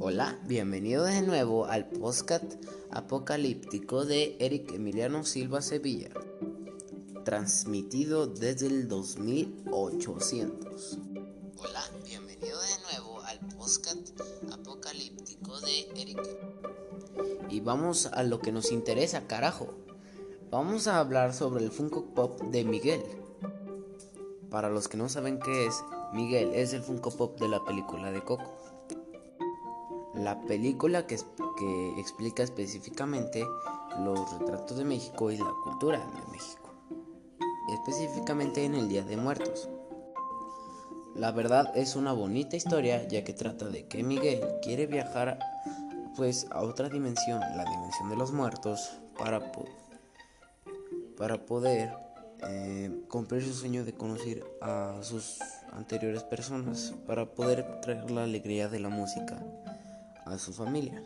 Hola, bienvenido de nuevo al podcast apocalíptico de Eric Emiliano Silva Sevilla, transmitido desde el 2800. Hola, bienvenido de nuevo al podcast apocalíptico de Eric. Y vamos a lo que nos interesa, carajo. Vamos a hablar sobre el Funko Pop de Miguel. Para los que no saben qué es, Miguel es el Funko Pop de la película de Coco. La película que, que explica específicamente los retratos de México y la cultura de México, específicamente en el Día de Muertos. La verdad es una bonita historia ya que trata de que Miguel quiere viajar pues a otra dimensión, la dimensión de los muertos, para, para poder eh, cumplir su sueño de conocer a sus anteriores personas, para poder traer la alegría de la música a su familia.